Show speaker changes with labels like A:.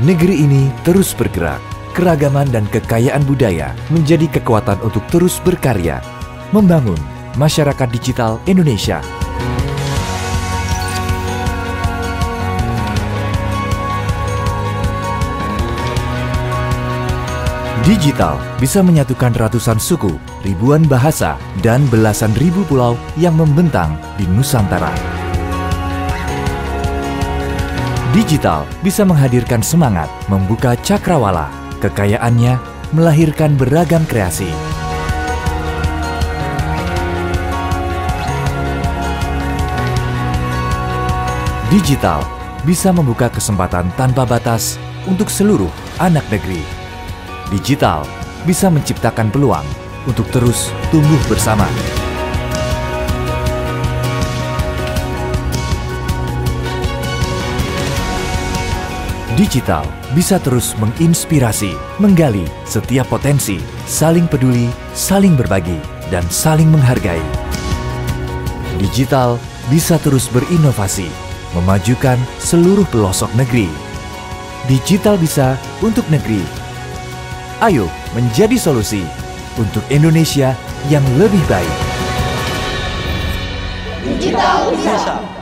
A: Negeri ini terus bergerak. Keragaman dan kekayaan budaya menjadi kekuatan untuk terus berkarya, membangun masyarakat digital Indonesia. Digital bisa menyatukan ratusan suku, ribuan bahasa, dan belasan ribu pulau yang membentang di Nusantara. Digital bisa menghadirkan semangat, membuka cakrawala, kekayaannya melahirkan beragam kreasi. Digital bisa membuka kesempatan tanpa batas untuk seluruh anak negeri digital bisa menciptakan peluang untuk terus tumbuh bersama. Digital bisa terus menginspirasi, menggali setiap potensi, saling peduli, saling berbagi, dan saling menghargai. Digital bisa terus berinovasi, memajukan seluruh pelosok negeri. Digital bisa untuk negeri Ayo menjadi solusi untuk Indonesia yang lebih baik.
B: Digital bisa.